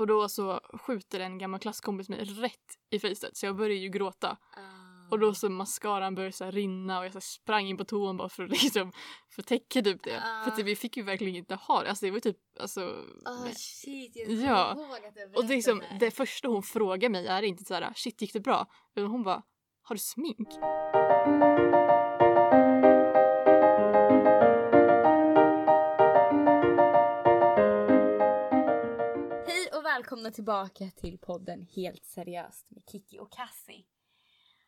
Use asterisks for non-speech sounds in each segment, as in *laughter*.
Och då så skjuter en gammal klasskompis mig rätt i fejset så jag börjar ju gråta. Och då så mascaran började så rinna och jag så sprang in på toan bara för att *laughs* liksom förtäcka typ det. Ah. För att vi fick ju verkligen inte ha det. Alltså det var typ alltså. Oh nej. shit, jag Ja. ihåg att du Och det, liksom, berättade. det första hon frågar mig är inte så här shit gick det bra? Utan hon bara har du smink? Välkomna tillbaka till podden Helt seriöst med Kiki och Cassie.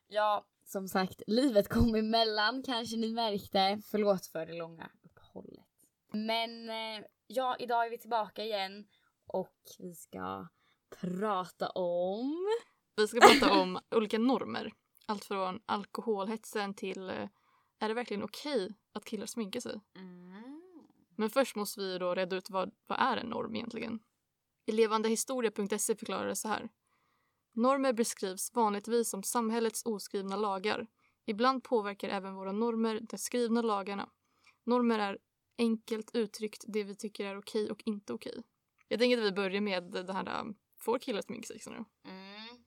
Ja, som sagt, livet kom emellan kanske ni märkte. Förlåt för det långa uppehållet. Men eh, ja, idag är vi tillbaka igen och vi ska prata om... Vi ska prata om *laughs* olika normer. Allt från alkoholhetsen till eh, är det verkligen okej att killar sminkar sig? Mm. Men först måste vi då reda ut vad, vad är en norm egentligen? I levandehistoria.se förklarar det så här. Normer beskrivs vanligtvis som samhällets oskrivna lagar. Ibland påverkar även våra normer de skrivna lagarna. Normer är enkelt uttryckt det vi tycker är okej och inte okej. Jag tänker att vi börjar med det här um, får killar sminka sig nu? Mm.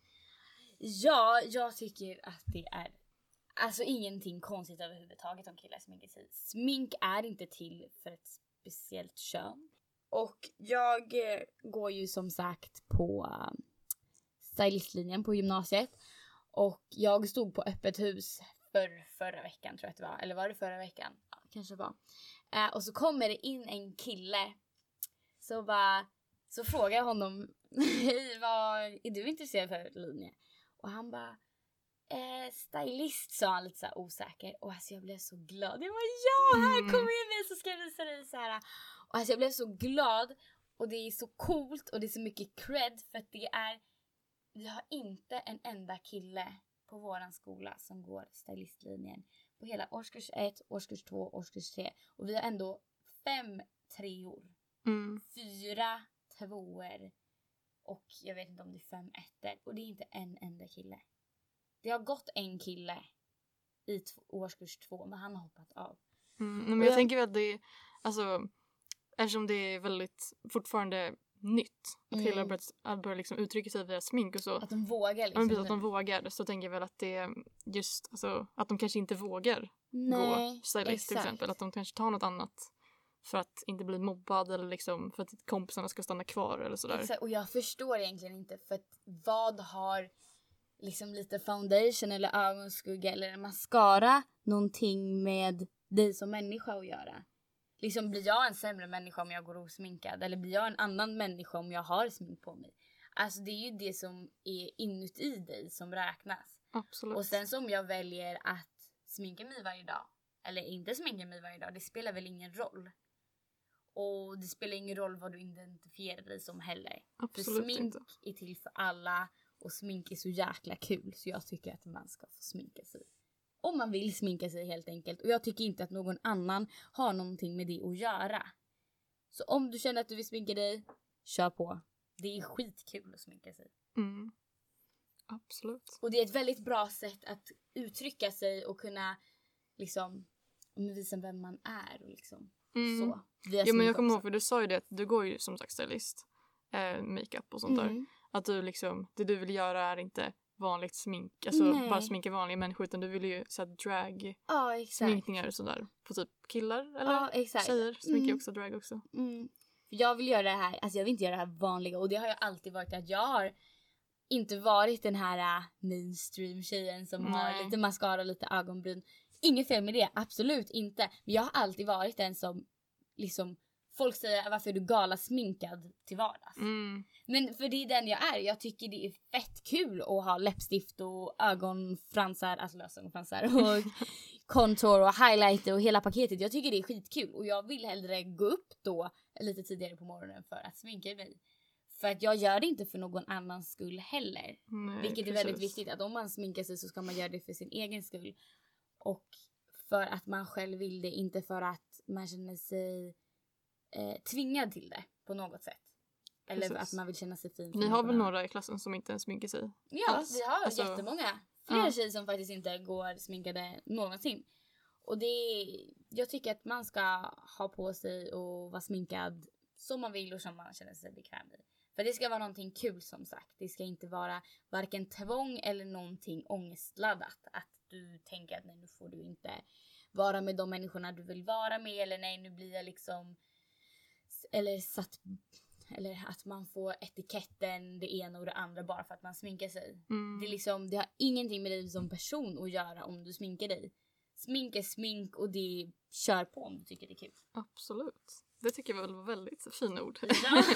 Ja, jag tycker att det är alltså ingenting konstigt överhuvudtaget om killar sminkar sig. Smink är inte till för ett speciellt kön. Och jag eh, går ju som sagt på eh, stylistlinjen på gymnasiet. Och jag stod på öppet hus för förra veckan tror jag att det var. Eller var det förra veckan? Ja, kanske var. Eh, och så kommer det in en kille. Så bara, så frågar jag honom, *laughs* hej vad, är du intresserad för linje? Och han bara, eh, stylist sa han lite så här osäker. Och alltså jag blev så glad. Jag bara ja, här Mm. kom in mig så ska jag visa dig så här. Och alltså jag blev så glad. Och det är så coolt och det är så mycket cred för att det är, vi har inte en enda kille på våran skola som går stylistlinjen. På hela årskurs 1, årskurs 2, årskurs 3. Och vi har ändå fem treor Mm. fyra tvåor och jag vet inte om det är fem ettor och det är inte en enda kille. Det har gått en kille i årskurs två men han har hoppat av. Mm, men jag jag- tänker väl att det är, alltså eftersom det är väldigt fortfarande nytt att Mm. börjar, att börja liksom uttrycka sig via smink och så. Att de vågar Ja, liksom. precis, att de vågar så tänker jag väl att det är just alltså, att de kanske inte vågar Nej, gå stylist till exakt. exempel. Att de kanske tar något annat för att inte bli mobbad eller liksom för att kompisarna ska stanna kvar eller sådär. Exakt, och jag förstår egentligen inte för att vad har liksom lite foundation eller ögonskugga eller mascara någonting med dig som människa att göra? Liksom blir jag en sämre människa om jag går osminkad eller blir jag en annan människa om jag har smink på mig? Alltså det är ju det som är inuti dig som räknas. Absolut. Och sen som jag väljer att sminka mig varje dag eller inte sminka mig varje dag, det spelar väl ingen roll. Och det spelar ingen roll vad du identifierar dig som heller. För Absolut smink inte. är till för alla och smink är så jäkla kul så jag tycker att man ska få sminka sig. Om man vill sminka sig helt enkelt. Och jag tycker inte att någon annan har någonting med det att göra. Så om du känner att du vill sminka dig, kör på. Det är skitkul att sminka sig. Mm. Absolut. Och det är ett väldigt bra sätt att uttrycka sig och kunna liksom visa vem man är och liksom Mm. så. Jo men jag kommer ihåg för du sa ju det att du går ju som sagt stylist. Eh, makeup och sånt där. Mm. Att du liksom, det du vill göra är inte vanligt smink, alltså Nej. bara sminka vanliga människor utan du vill ju såhär drag Ja exakt. sminkningar och sådär på typ killar eller Ja exakt. tjejer sminkar ju Mm. också drag också. Mm. För Jag vill göra det här, alltså jag vill inte göra det här vanliga och det har jag alltid varit att jag har inte varit den här äh, mainstream tjejen som har Nej. lite mascara och lite ögonbryn. Inget fel med det, absolut inte. Men jag har alltid varit den som liksom folk säger varför är du galasminkad till vardags? Mm. Men för det är den jag är. Jag tycker det är fett kul att ha läppstift och ögonfransar, alltså lösögonfransar och *laughs* contour och highlighter och hela paketet. Jag tycker det är skitkul och jag vill hellre gå upp då lite tidigare på morgonen för att sminka mig. För att jag gör det inte för någon annans skull heller. Nej, Vilket är väldigt precis. viktigt att om man sminkar sig så ska man göra det för sin egen skull. Och för att man själv vill det, inte för att man känner sig eh, tvingad till det på något sätt. Eller Precis. att man vill känna sig fin. Ni har väl några i klassen som inte ens sminkar sig? Ja, alls? vi har Alltså, jättemånga. Flera ja. tjejer som faktiskt inte går sminkade någonsin. Och det är, jag tycker att man ska ha på sig och vara sminkad som man vill och som man känner sig bekväm i. För det ska vara någonting kul som sagt. Det ska inte vara varken tvång eller någonting ångestladdat. Att du tänker att nej nu får du inte vara med de människorna du vill vara med eller nej nu blir jag liksom eller satt eller att man får etiketten det ena och det andra bara för att man sminkar sig. Mm. Det, är liksom, det har ingenting med dig som person att göra om du sminkar dig. Smink är smink och det kör på om du tycker det är kul. Absolut. Det tycker jag väl var väldigt fina ord. Ja. *laughs*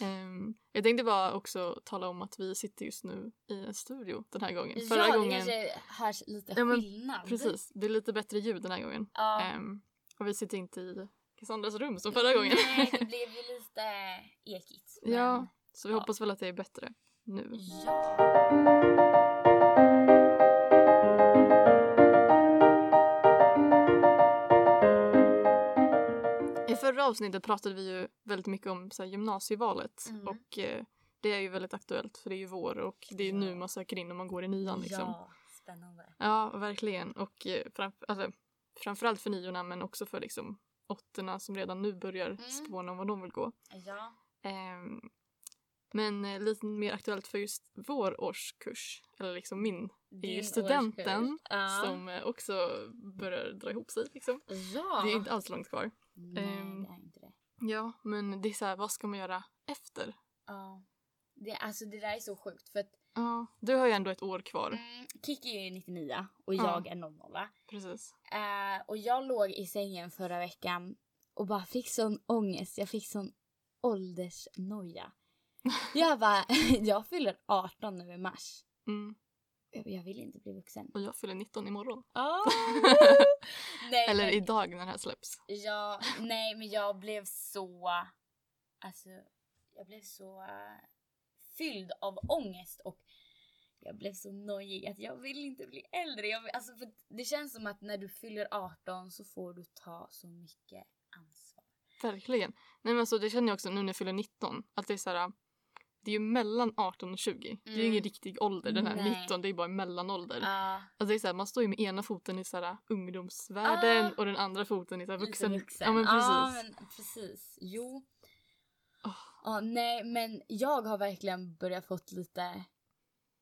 *laughs* Ehm, jag tänkte bara också tala om att vi sitter just nu i en studio den här gången. Förra ja, det gången, kanske hörs lite Ja, men skillnad. precis, det är lite bättre ljud den här gången. Ja. Ehm, och vi sitter inte i Cassandras rum som förra gången. Nej, det *laughs* blev ju lite ekigt. men- ja, så vi ja. hoppas väl att det är bättre nu. Ja. I förra avsnittet pratade vi ju väldigt mycket om så här, gymnasievalet Mm. och eh, det är ju väldigt aktuellt för det är ju vår och det är ju nu man söker in om man går i nian liksom. Ja, spännande. Ja, verkligen. Och eh, framf- alltså, framförallt för niorna men också för liksom åttorna som redan nu börjar Mm. spåna om vad de vill gå. Ja. Ehm, men eh, lite mer aktuellt för just vår årskurs, eller liksom min, är ju Din studenten. Ja. som eh, också börjar dra ihop sig. Liksom. Ja. Det är inte alls långt kvar. Nej, Ehm. det är inte det. Ja, men det är så här, vad ska man göra efter? Ja. Det, alltså det där är så sjukt för att Ja, du har ju ändå ett år kvar. mm, Kiki är ju 99 och Ja. jag är 00. Precis. Eh, och jag låg i sängen förra veckan och bara fick sån ångest. Jag fick sån åldersnoja. *laughs* Jag bara, *laughs* jag fyller 18 nu i mars. Mm. Jag, jag vill inte bli vuxen. Och jag fyller 19 imorgon. *laughs* nej, Eller men, idag när det här släpps. Ja, nej men jag blev så, alltså jag blev så fylld av ångest och jag blev så nojig att jag vill inte bli äldre. Jag, vill- alltså för det känns som att när du fyller 18 så får du ta så mycket ansvar. Verkligen. Nej men alltså det känner jag också nu när jag fyller 19. Att det är så här, det är ju mellan 18 och 20. Det är ju Mm. ingen riktig ålder. Den här Nej. 19 det är bara en mellanålder. Ja, Alltså det är så här, man står ju med ena foten i så här, ungdomsvärlden Ah. och den andra foten i så här, lite vuxen. vuxen. Ja men precis. Ja, men precis. Jo. Åh. Ja, nej men jag har verkligen börjat fått lite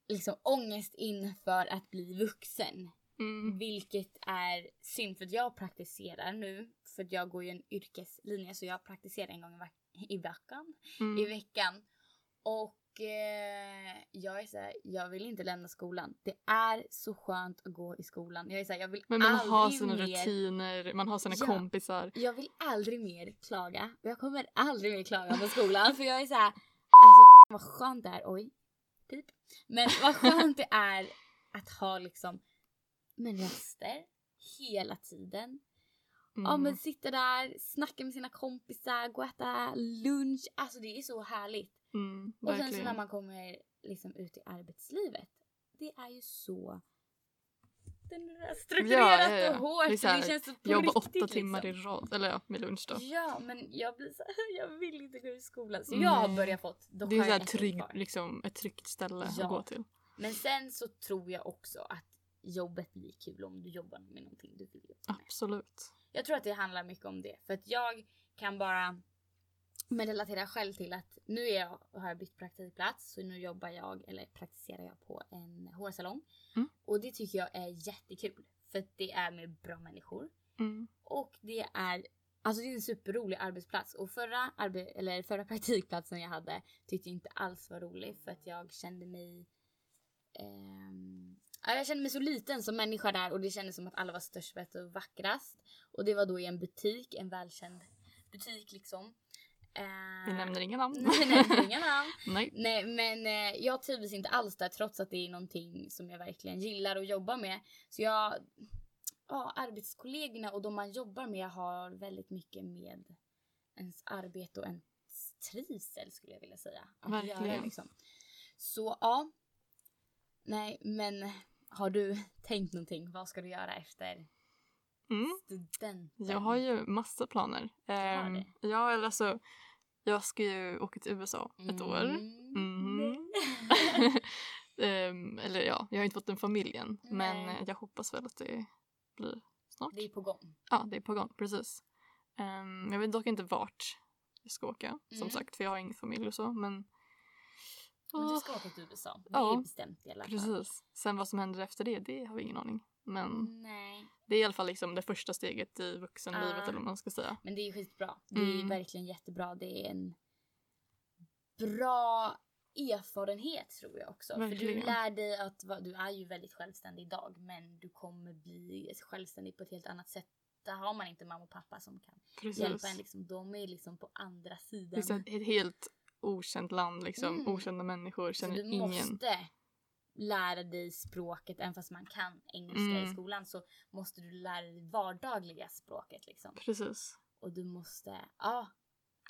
liksom ångest inför att bli vuxen. Mm. Vilket är synd för jag praktiserar nu. För jag går ju en yrkeslinje så jag praktiserar en gång i, veck- i veckan. I Mm. veckan. Och eh, jag är så här, jag vill inte lämna skolan. Det är så skönt att gå i skolan. Jag är så här, jag vill Men man aldrig har sina mer rutiner, man har sina Ja. kompisar. jag vill aldrig mer klaga. Jag kommer aldrig mer klaga på *laughs* skolan för jag är så här, alltså *laughs* vad skönt det är, oj, pip. Men vad skönt det är att ha liksom men raster hela tiden. Mm. Ja men sitta där, snacka med sina kompisar, gå och äta lunch. Alltså det är så härligt. Mm, Och sen så när man kommer liksom ut i arbetslivet. Det är ju så strukturerat Ja, ja, ja. och hårt. Det här, det känns så på Jobba åtta timmar liksom. i rad. Eller ja, med lunch då. Ja, men jag blir så *laughs* jag vill inte gå i skolan. Så jag har börjat fått, då Det är så här trygg, liksom, ett tryggt ställe att gå till. Men sen så tror jag också att jobbet blir kul om du jobbar med någonting du vill jobba med. Absolut. Jag tror att det handlar mycket om det. För att jag kan bara men relatera själv till att nu är jag, har jag bytt praktikplats så nu jobbar jag, eller praktiserar jag på en hårsalong. Mm. Och det tycker jag är jättekul. För att det är med bra människor. Mm. Och det är Alltså det är en superrolig arbetsplats och förra, arbe eller förra *laughs* praktikplatsen jag hade tyckte jag inte alls var rolig för att jag kände mig ja, jag kände mig så liten som människa där och det kändes som att alla var störst, bäst och vackrast. Och det var då i en butik, en välkänd butik liksom. Eh, Vi nämner inga namn. *laughs* Nej, nämner inga namn. *laughs* Nej. Nej men eh, jag trivdes inte alls där trots att det är någonting som jag verkligen gillar att jobba med. Så jag, ja arbetskollegorna och de man jobbar med har väldigt mycket med ens arbete och ens trivsel skulle jag vilja säga. Att Verkligen. Göra, liksom. Så ja. Nej men har du *laughs* tänkt någonting? Vad ska du göra efter Mm. studenten? Jag har ju massa planer. det? ja, eller alltså, jag ska ju åka till USA ett år. Mhm. *laughs* Ehm, eller ja, jag har inte fått en familj än. Men Nej. eh, jag hoppas väl att det blir snart. Det är på gång. Ja, det är på gång, precis. Ehm, jag vet dock inte vart. jag ska åka. Som Mm. sagt, för jag har ingen familj och så. Men, Men du ska åka till USA. Det Ja, är bestämt i alla fall. precis. Sen vad som händer efter det, det har vi ingen aning. Men Nej. det är i alla fall liksom det första steget i vuxenlivet Ah. eller vad man ska säga. Men det är skitbra. Det är Mm. verkligen jättebra. Det är en bra erfarenhet tror jag också. För Verkligen. du lär dig att du är ju väldigt självständig idag men du kommer bli självständig på ett helt annat sätt. Där har man inte mamma och pappa som kan Precis. hjälpa en. Liksom. De är liksom på andra Det sidan. är så ett helt okänt land, liksom. Mm. okända människor, känner du ingen. Lära dig språket, även fast man kan engelska Mm. i skolan så måste du lära dig vardagliga språket liksom. Precis. Och du måste, ja.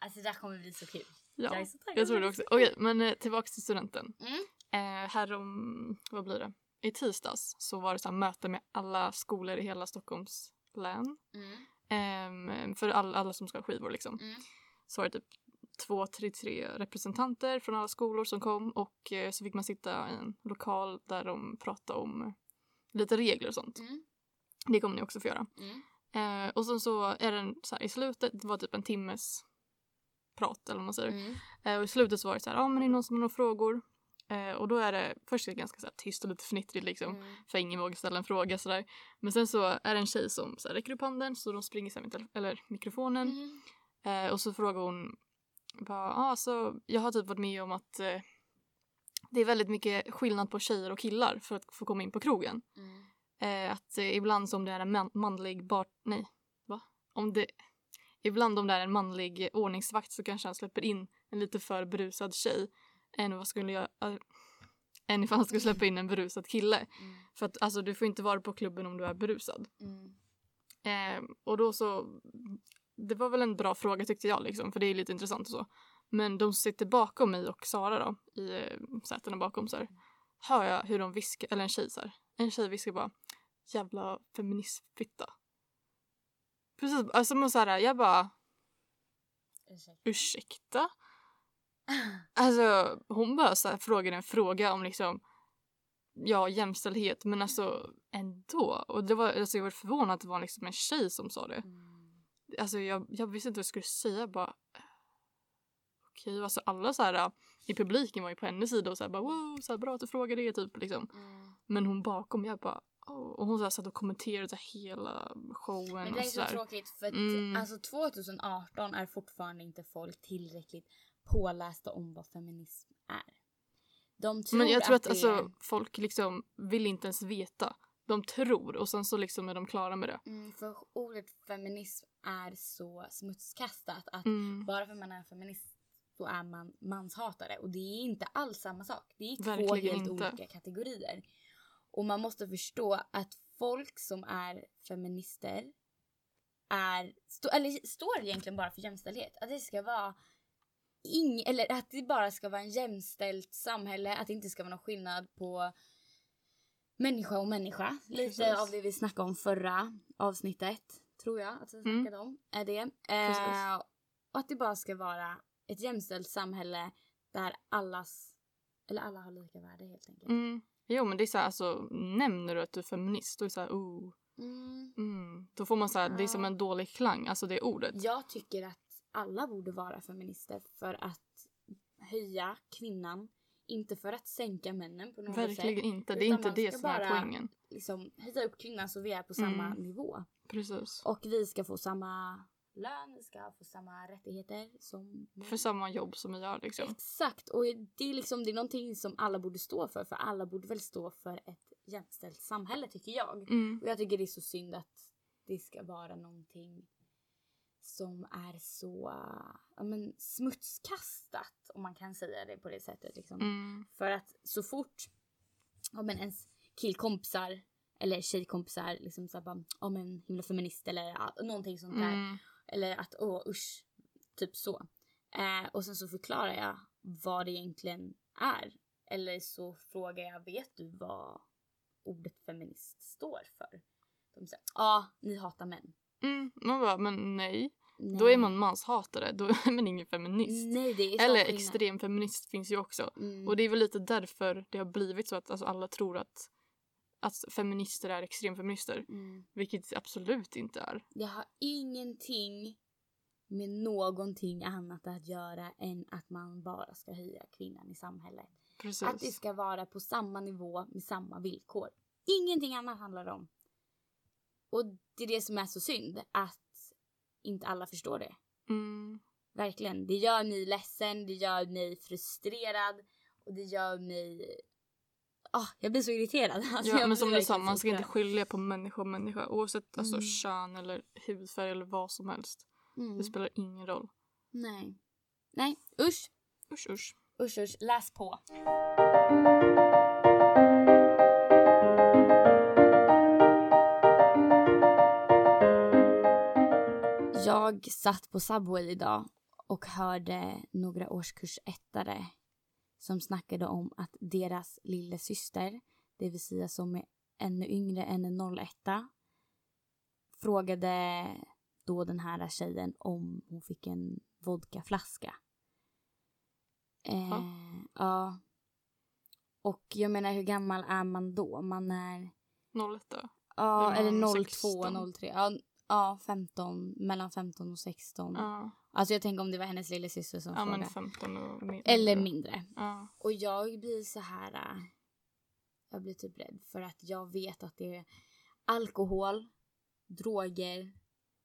Alltså det där kommer bli så kul. Ja, Jag är så jag tror det också. Okej, men eh, tillbaks till studenten. Mm. Eh, här om, vad blir det? I tisdags så var det så här möte med alla skolor i hela Stockholms län. Mm. Ehm, för all, alla som ska ha skivor liksom. Mm. Så var det typ två, tre, tre representanter från alla skolor som kom och eh, så fick man sitta i en lokal där de pratade om lite regler och sånt. Mm. Det kommer ni också få göra. Mm. Eh, och sen så är den så här i slutet, det var typ en timmes prat eller vad man säger. Mm. Eh, och i slutet så var det så här, ja ah, men är det någon som har några frågor? Eh, och då är det först är det ganska så här, tyst och lite fnittrigt liksom. Mm. För ingen vågar ställa en fråga sådär. Men sen så är det en tjej som så här, räcker upp handen så de springer så här eller mikrofonen. Mm. Eh, och så frågar hon, bara, ah, alltså, jag har typ varit med om att eh, det är väldigt mycket skillnad på tjejer och killar för att få komma in på krogen. Mm. Eh, att eh, ibland som det är en man- manlig bar... Nej, va? Om det... Ibland om det är en manlig ordningsvakt så kanske han släpper in en lite för berusad tjej än vad skulle jag... Äh, än ifall han skulle släppa in en berusad kille. Mm. För att alltså du får inte vara på klubben om du är berusad. Mm. Eh, och då så... Det var väl en bra fråga tyckte jag liksom för det är lite intressant och så. Men de som sitter bakom mig och Sara då i eh, sätena bakom så här. Hör jag hur de viskar, eller en tjej så här. En tjej viskar bara jävla feministfitta. Precis, alltså man så här, jag bara Ursäkta. ursäkta? Alltså hon bara så här, frågade en fråga om liksom ja jämställdhet men alltså ändå. Och det var, alltså jag var förvånad att det var liksom en tjej som sa det. Mm. Alltså jag, jag visste inte vad jag skulle säga bara okej alltså alla så här i publiken var ju på hennes sida och så här bara wow så här, bra att du frågar det typ liksom. Mm. Men hon bakom jag bara oh. och hon så här, satt och kommenterade hela showen Men det är så så tråkigt för att Mm. alltså 2018 är fortfarande inte folk tillräckligt pålästa om vad feminism är. De tror Men jag tror att, det alltså är... folk liksom vill inte ens veta. De tror och sen så liksom är de klara med det. Mm, för ordet feminism är så smutskastat att Mm. bara för man är feminist så är man manshatare och det är inte alls samma sak. Det är två Verkligen helt inte. olika kategorier. Och man måste förstå att folk som är feminister är, stå, eller står egentligen bara för jämställdhet. Att det ska vara ing, eller att det bara ska vara en jämställt samhälle, att det inte ska vara någon skillnad på människa och människa. Lite Precis. av det vi snackade om förra avsnittet, tror jag att vi Mm. snackade om, är det. Eh, och att det bara ska vara ett jämställt samhälle där allas, eller alla har lika värde helt enkelt. Mm. Jo men det är så här, alltså nämner du att du är feminist då är det så här, oh. Mm. Mm. Då får man så här, det är som Ja. en dålig klang, alltså det ordet. Jag tycker att alla borde vara feminister för att höja kvinnan. Inte för att sänka männen på något Verkligen sätt. inte, det är inte det som är poängen. Liksom, höja upp kvinnan så vi är på samma Mm. nivå. Precis. Och vi ska få samma lön, vi ska få samma rättigheter som. För samma jobb som vi gör liksom. Exakt, och det är liksom det är någonting som alla borde stå för. För alla borde väl stå för ett jämställt samhälle tycker jag. Mm. Och jag tycker det är så synd att det ska vara någonting som är så ja, men, smutskastat om man kan säga det på det sättet. Liksom. Mm. För att så fort ja, men ens killkompisar eller tjejkompisar liksom så här bara, ja men himla feminist eller ja, någonting sånt där. Mm. Eller att åh usch, typ så. Eh, och sen så förklarar jag vad det egentligen är. Eller så frågar jag, vet du vad ordet feminist står för? De säger, ja, ni hatar män. Mm. Man bara, men nej. Nej. Då är man manshatare, då *laughs* är man ingen feminist. Nej, Eller skillnad. extrem feminist finns ju också. Mm. Och det är väl lite därför det har blivit så att alltså, alla tror att, att feminister är extremfeminister. Mm. Vilket det absolut inte är. Det har ingenting med någonting annat att göra än att man bara ska höja kvinnan i samhället. Precis. Att det ska vara på samma nivå med samma villkor. Ingenting annat handlar det om. Och det är det som är så synd, att inte alla förstår det. Mm. Verkligen. Det gör mig ledsen, det gör mig frustrerad och det gör mig... Ah, jag blir så irriterad. *laughs* Alltså, Ja, men som du sa, man ska inte skilja på människa och människa oavsett alltså, Mm. kön eller hudfärg eller vad som helst. Mm. Det spelar ingen roll. Nej. Nej, usch. Usch usch. Usch, usch. Läs på. Jag satt på Subway idag och hörde några årskurs ettare som snackade om att deras lilla syster, det vill säga som är ännu yngre än en 01 frågade då den här tjejen om hon fick en vodkaflaska. Eh, ja. Och jag menar hur gammal är man då? Man är 01 då. ja, eller 16? 02, 03. Ja, ja, 15, mellan 15 och 16. Ja, Alltså jag tänker om det var hennes lilla syster som ja men frågade. 15 och mer. Eller mindre. Ja. Och jag blir så här. äh, Jag blir typ rädd för att jag vet att det är alkohol, droger,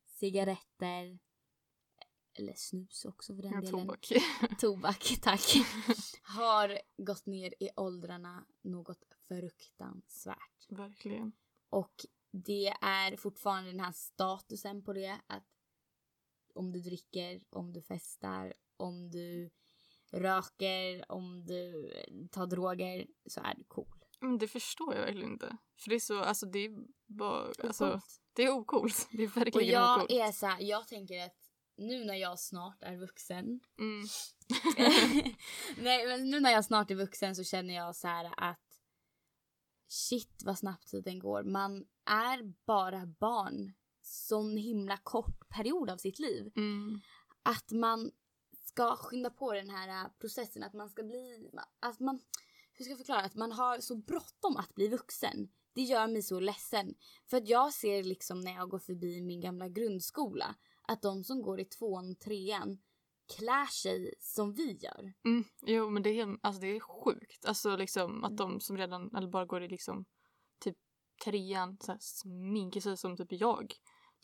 cigaretter eller snus också för den Ja, delen. tobak. *laughs* Tobak, tack. *laughs* har gått ner i åldrarna något fruktansvärt. Verkligen. Och det är fortfarande den här statusen på det att om du dricker, om du festar, om du röker, om du tar droger så är du cool. Men det förstår jag verkligen inte. För det är så, alltså det är bara, alltså det är ocoolt. Det är *laughs* Och verkligen jag ocoolt. är så här, jag tänker att nu när jag snart är vuxen Mm. *laughs* Nej men nu när jag snart är vuxen så känner jag så här att shit vad snabbt tiden går. Man är bara barn sån himla kort period av sitt liv. Mm. Att man ska skynda på den här äh, processen, att man ska bli, att man, hur ska jag förklara, att man har så bråttom att bli vuxen. Det gör mig så ledsen. För att jag ser liksom när jag går förbi min gamla grundskola att de som går i tvåan och trean klär sig som vi gör. Mm. Jo men det är, helt- alltså, det är sjukt. Alltså liksom att de som redan, eller bara går i liksom typ trean så här, sminkar sig som typ jag.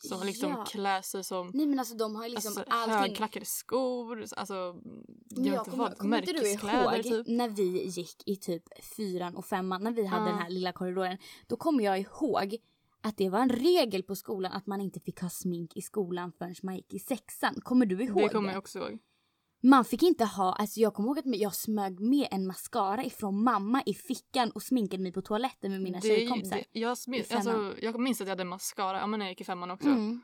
Som liksom Ja. klär sig som Nej men alltså de har liksom alltså, allting. högklackade skor, alltså jag jag vet kommer, vad, kommer inte ihåg typ. när vi gick i typ fyran och femman, när vi hade Ja. den här lilla korridoren. Då kommer jag ihåg att det var en regel på skolan att man inte fick ha smink i skolan förrän man gick i sexan. Kommer du ihåg Det det? kommer jag också ihåg. Man fick inte ha, alltså jag kommer ihåg att jag smög med en mascara ifrån mamma i fickan och sminkade mig på toaletten med mina Det tjejkompisar. det- jag, femman. alltså, jag minns att jag hade mascara ja, men jag gick i femman också. Mm.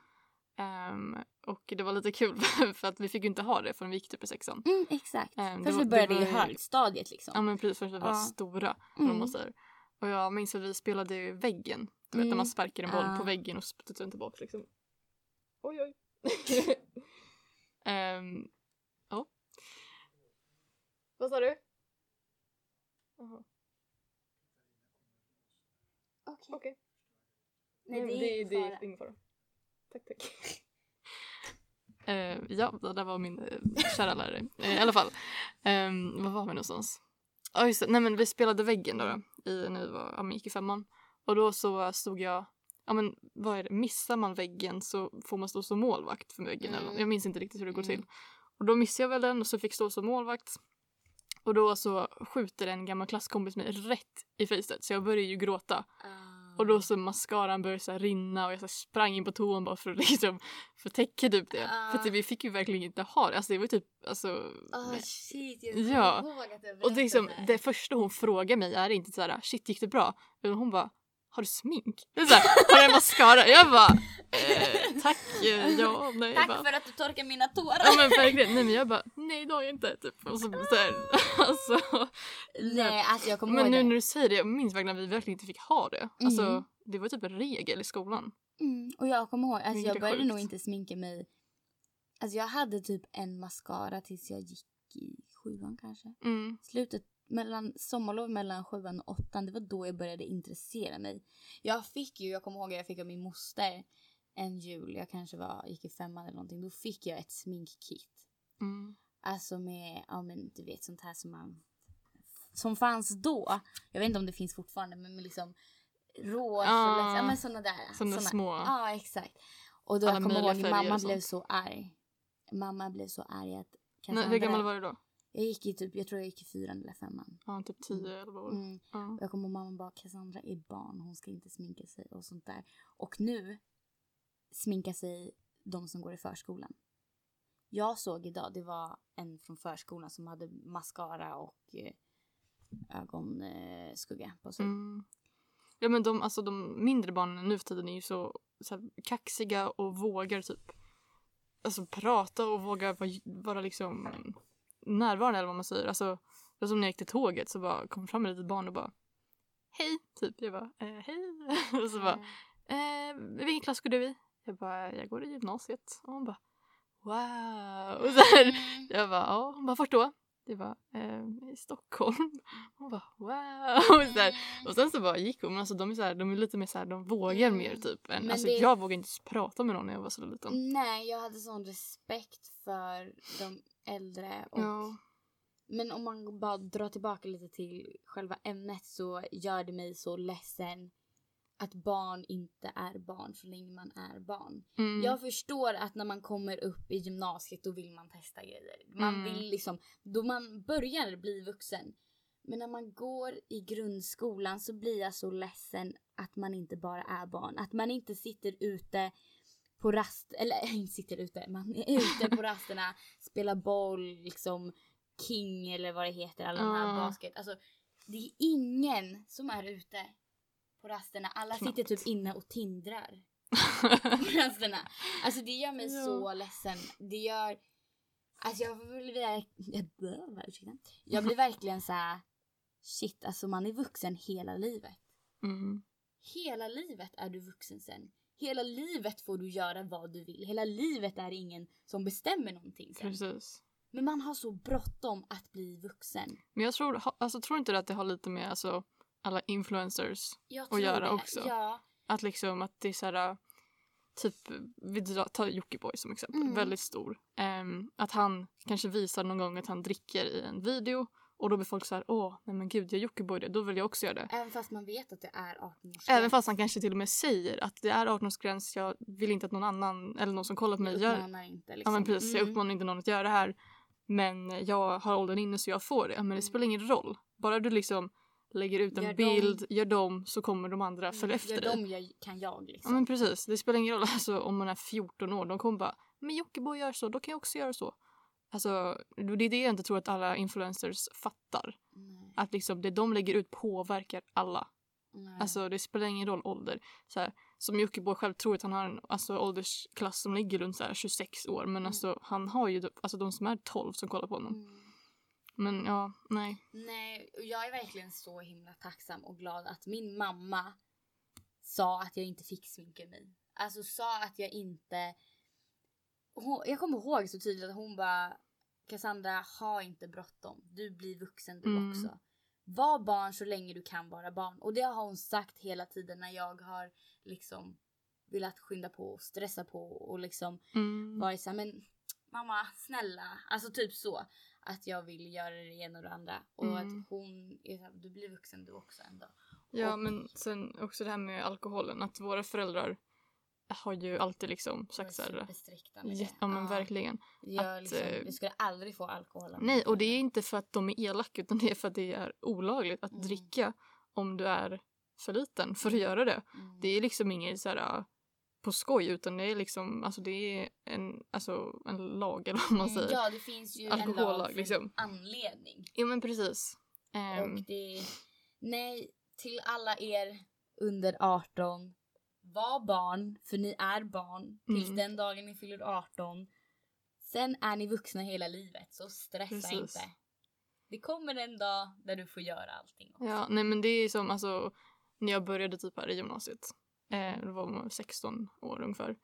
Ehm, och det var lite kul *laughs* för att vi fick ju inte ha det förrän vi gick typ i sexan. Mm, exakt. Det Först vi började var i högstadiet liksom. Ja men precis först vi var Ja. stora. Mm. Och jag minns att vi spelade i väggen. Du vet Mm. när man sparkar en boll Ja. på väggen och sputtar den tillbaka liksom. Oj oj. *laughs* Ehm, ja. Vad sa du? Jaha, Okej. Okej. Nej, Nej, det det, är det, ingen är ingen fara. Tack tack. *laughs* Eh, ja, det där var min uh, kära lärare. Eh, I alla fall. Um, vad var vi någonstans? Ja just det, nej men vi spelade väggen då, då i, när vi var, ja, gick i femman. Och då så stod jag, ja men vad är det, missar man väggen så får man stå som målvakt för väggen eller. Mm. Jag minns inte riktigt hur det går Mm. till. Och då missade jag väl den och så fick stå som målvakt. Och då så skjuter en gammal klasskompis mig rätt i fejset så jag började ju gråta. Och då så mascaran började så här rinna och jag så sprang in på toan bara för att *laughs* liksom förtäcka typ det. Ah. För att vi fick ju verkligen inte ha det. Alltså det var typ alltså. Nej. shit, jag Ja. ihåg att du och det, liksom, det första hon frågar mig är inte så här shit gick det bra? Utan hon bara har du smink? Det är så här, har du mascara? Jag bara eh, tack, ja, nej. *laughs* Tack bara, för att du torkar mina tårar. Ja men verkligen, nej men jag bara nej det har jag inte. Typ. Och så, så här, *laughs* alltså, Nej, alltså jag kommer men ihåg nu det. när du säger det, jag minns verkligen att vi verkligen inte fick ha det. Alltså Mm. det var typ en regel i skolan. Mm, och jag kommer ihåg, alltså jag började sjukt. nog inte sminka mig. Alltså jag hade typ en mascara tills jag gick i sjuan kanske. Mm. Slutet mellan sommarlov mellan sjuan och åttan, det var då jag började intressera mig. Jag fick ju, jag kommer ihåg att jag fick av min moster en jul, jag kanske var, gick i femman eller någonting, då fick jag ett sminkkit. Mm. Alltså med, ja men du vet sånt här som man som fanns då. Jag vet inte om det finns fortfarande men med liksom rouge Ah, och ja men såna där. såna såna- små. Ja exakt. Och då Alla jag kommer ihåg mamma blev så arg. Mamma blev så arg att Nej, hur gammal var du då? Jag gick i typ, jag tror jag gick i fyran eller femman. Ja, typ 10 11 år. Mm. Ja. Jag kommer ihåg mamma bara Cassandra är barn, hon ska inte sminka sig och sånt där. Och nu sminkar sig de som går i förskolan. Jag såg idag, det var en från förskolan som hade mascara och eh, ögonskugga eh, på sig. Mm. Ja men de, alltså, de mindre barnen nu för tiden är ju så, så här, kaxiga och vågar typ alltså, prata och vågar vara, vara liksom närvarande eller vad man säger. Alltså, det var som när jag gick till tåget så bara kom fram ett litet barn och bara Hej! Typ. Jag bara eh, hej! *laughs* och så bara eh, vilken klass går du i? Jag bara jag går i gymnasiet. Och hon bara wow! Och så här, Mm. jag bara ja, hon bara vart då? Jag bara eh, i Stockholm. Hon bara wow! *laughs* Och, så här, och sen så bara gick hon. Men alltså de är, så här, de är lite mer så här, de vågar Mm. mer typ. Än, Men alltså, det- Jag vågade inte prata med någon när jag var så liten. Nej, jag hade sån respekt för de äldre. Och, Ja. Men om man bara drar tillbaka lite till själva ämnet så gör det mig så ledsen att barn inte är barn så länge man är barn. Mm. Jag förstår att när man kommer upp i gymnasiet då vill man testa grejer. Man Mm. vill liksom, då man börjar bli vuxen. Men när man går i grundskolan så blir jag så ledsen att man inte bara är barn. Att man inte sitter ute på rast, eller *laughs* inte sitter ute, man är ute på *laughs* rasterna, spelar boll, liksom king eller vad det heter, alla de här basket. Alltså det är ingen som är ute på rasterna. Alla Knappt. sitter typ inne och tindrar *laughs* på rasterna. Alltså det gör mig Ja. så ledsen. Det gör... Alltså jag blir. Jag blir verkligen så här. Shit, alltså man är vuxen hela livet. mm. Hela livet är du vuxen sen. Hela livet får du göra vad du vill. Hela livet är ingen som bestämmer någonting sen. Precis. Men man har så bråttom att bli vuxen. Men jag tror, alltså, tror inte du att det har lite med alltså, alla influencers Och göra det. också. Ja. Att liksom att det är så här typ vi tar Jockiboi som exempel, Mm. väldigt stor. Ehm, att han kanske visar någon gång att han dricker i en video och då blir folk så här åh nej men gud jag Jockiboi det, då vill jag också göra det. Även fast man vet att det är 18 års Även fast han kanske till och med säger att det är 18-årsgräns, jag vill inte att någon annan eller någon som kollar på mig gör uppmanar inte Ja liksom. men precis, jag Mm. uppmanar inte någon att göra det här. Men jag har åldern inne så jag får det. Men det Mm. spelar ingen roll. Bara du liksom lägger ut en Gör dem- bild, gör dem så kommer de andra följa Mm, efter Gör dig. dem jag, kan jag liksom. Ja men precis, det spelar ingen roll *laughs* alltså, om man är 14 år. De kommer bara “men Jockiboi gör så, då kan jag också göra så”. Alltså det är det jag inte tror att alla influencers fattar. Nej, Att liksom det de lägger ut påverkar alla. nej. Alltså det spelar ingen roll ålder. Så här, som Jockiboi själv tror att han har en alltså, åldersklass som ligger runt så här, 26 år. Men Mm. alltså han har ju alltså, de som är 12 som kollar på honom. Mm. Men ja, nej. Nej, och jag är verkligen så himla tacksam och glad att min mamma sa att jag inte fick sminka mig. Alltså sa att jag inte... Hon, jag kommer ihåg så tydligt att hon bara Cassandra, ha inte bråttom. Du blir vuxen du Mm. också. Var barn så länge du kan vara barn. Och det har hon sagt hela tiden när jag har liksom velat skynda på och stressa på och liksom Mm. varit såhär men mamma snälla. Alltså typ så. Att jag vill göra det ena och det andra. Och Mm. att hon är såhär, du blir vuxen du också en dag. Ja, Och- men sen också det här med alkoholen. Att våra föräldrar har ju alltid liksom sagt så här. Ja, det. men verkligen. Att, liksom, eh, jag skulle aldrig få alkohol Nej, och det är inte för att de är elaka utan det är för att det är olagligt att Mm. dricka om du är för liten för att göra det. Mm. Det är liksom inget så här äh, på skoj utan det är liksom, alltså det är en, alltså en lag eller vad man Mm, säger. Ja det finns ju en Alkohollag, lag för liksom. en anledning. Ja men precis. Ehm, Och det Nej, till alla er under 18. Var barn, för ni är barn tills Mm. den dagen ni fyller 18. Sen är ni vuxna hela livet, så stressa Precis. inte. Det kommer en dag där du får göra allting. Också. Ja, nej men det är som alltså när jag började typ här i gymnasiet. Eh, då var man 16 år ungefär.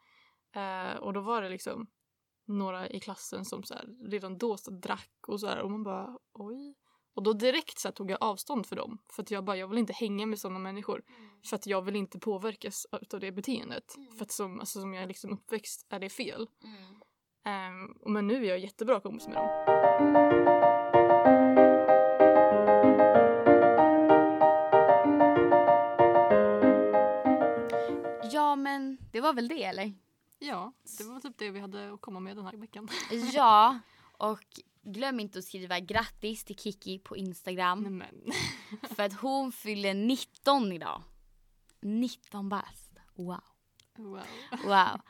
Eh, och då var det liksom några i klassen som så här, redan då så drack och så här och man bara oj. Och då direkt så tog jag avstånd för dem. För att jag bara, jag vill inte hänga med sådana människor. För att jag vill inte påverkas av det beteendet. Mm. För att som, alltså, som jag är liksom uppväxt är det fel. Mm. Och men nu är jag jättebra kompis med dem. Ja men det var väl det eller? Ja, det var typ det vi hade att komma med den här veckan. Ja, *laughs* och glöm inte att skriva grattis till Kiki på Instagram. *laughs* För att hon fyller 19 idag. 19 bast. Wow. Wow. Wow.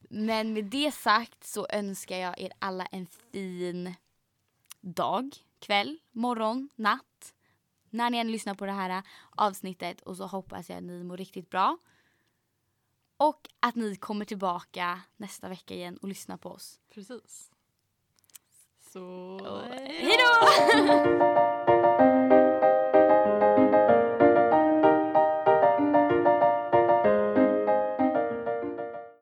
Men med det sagt så önskar jag er alla en fin dag, kväll, morgon, natt. När ni än lyssnar på det här avsnittet och så hoppas jag att ni mår riktigt bra. Och att ni kommer tillbaka nästa vecka igen och lyssnar på oss. Precis. Så... Hej då! *laughs*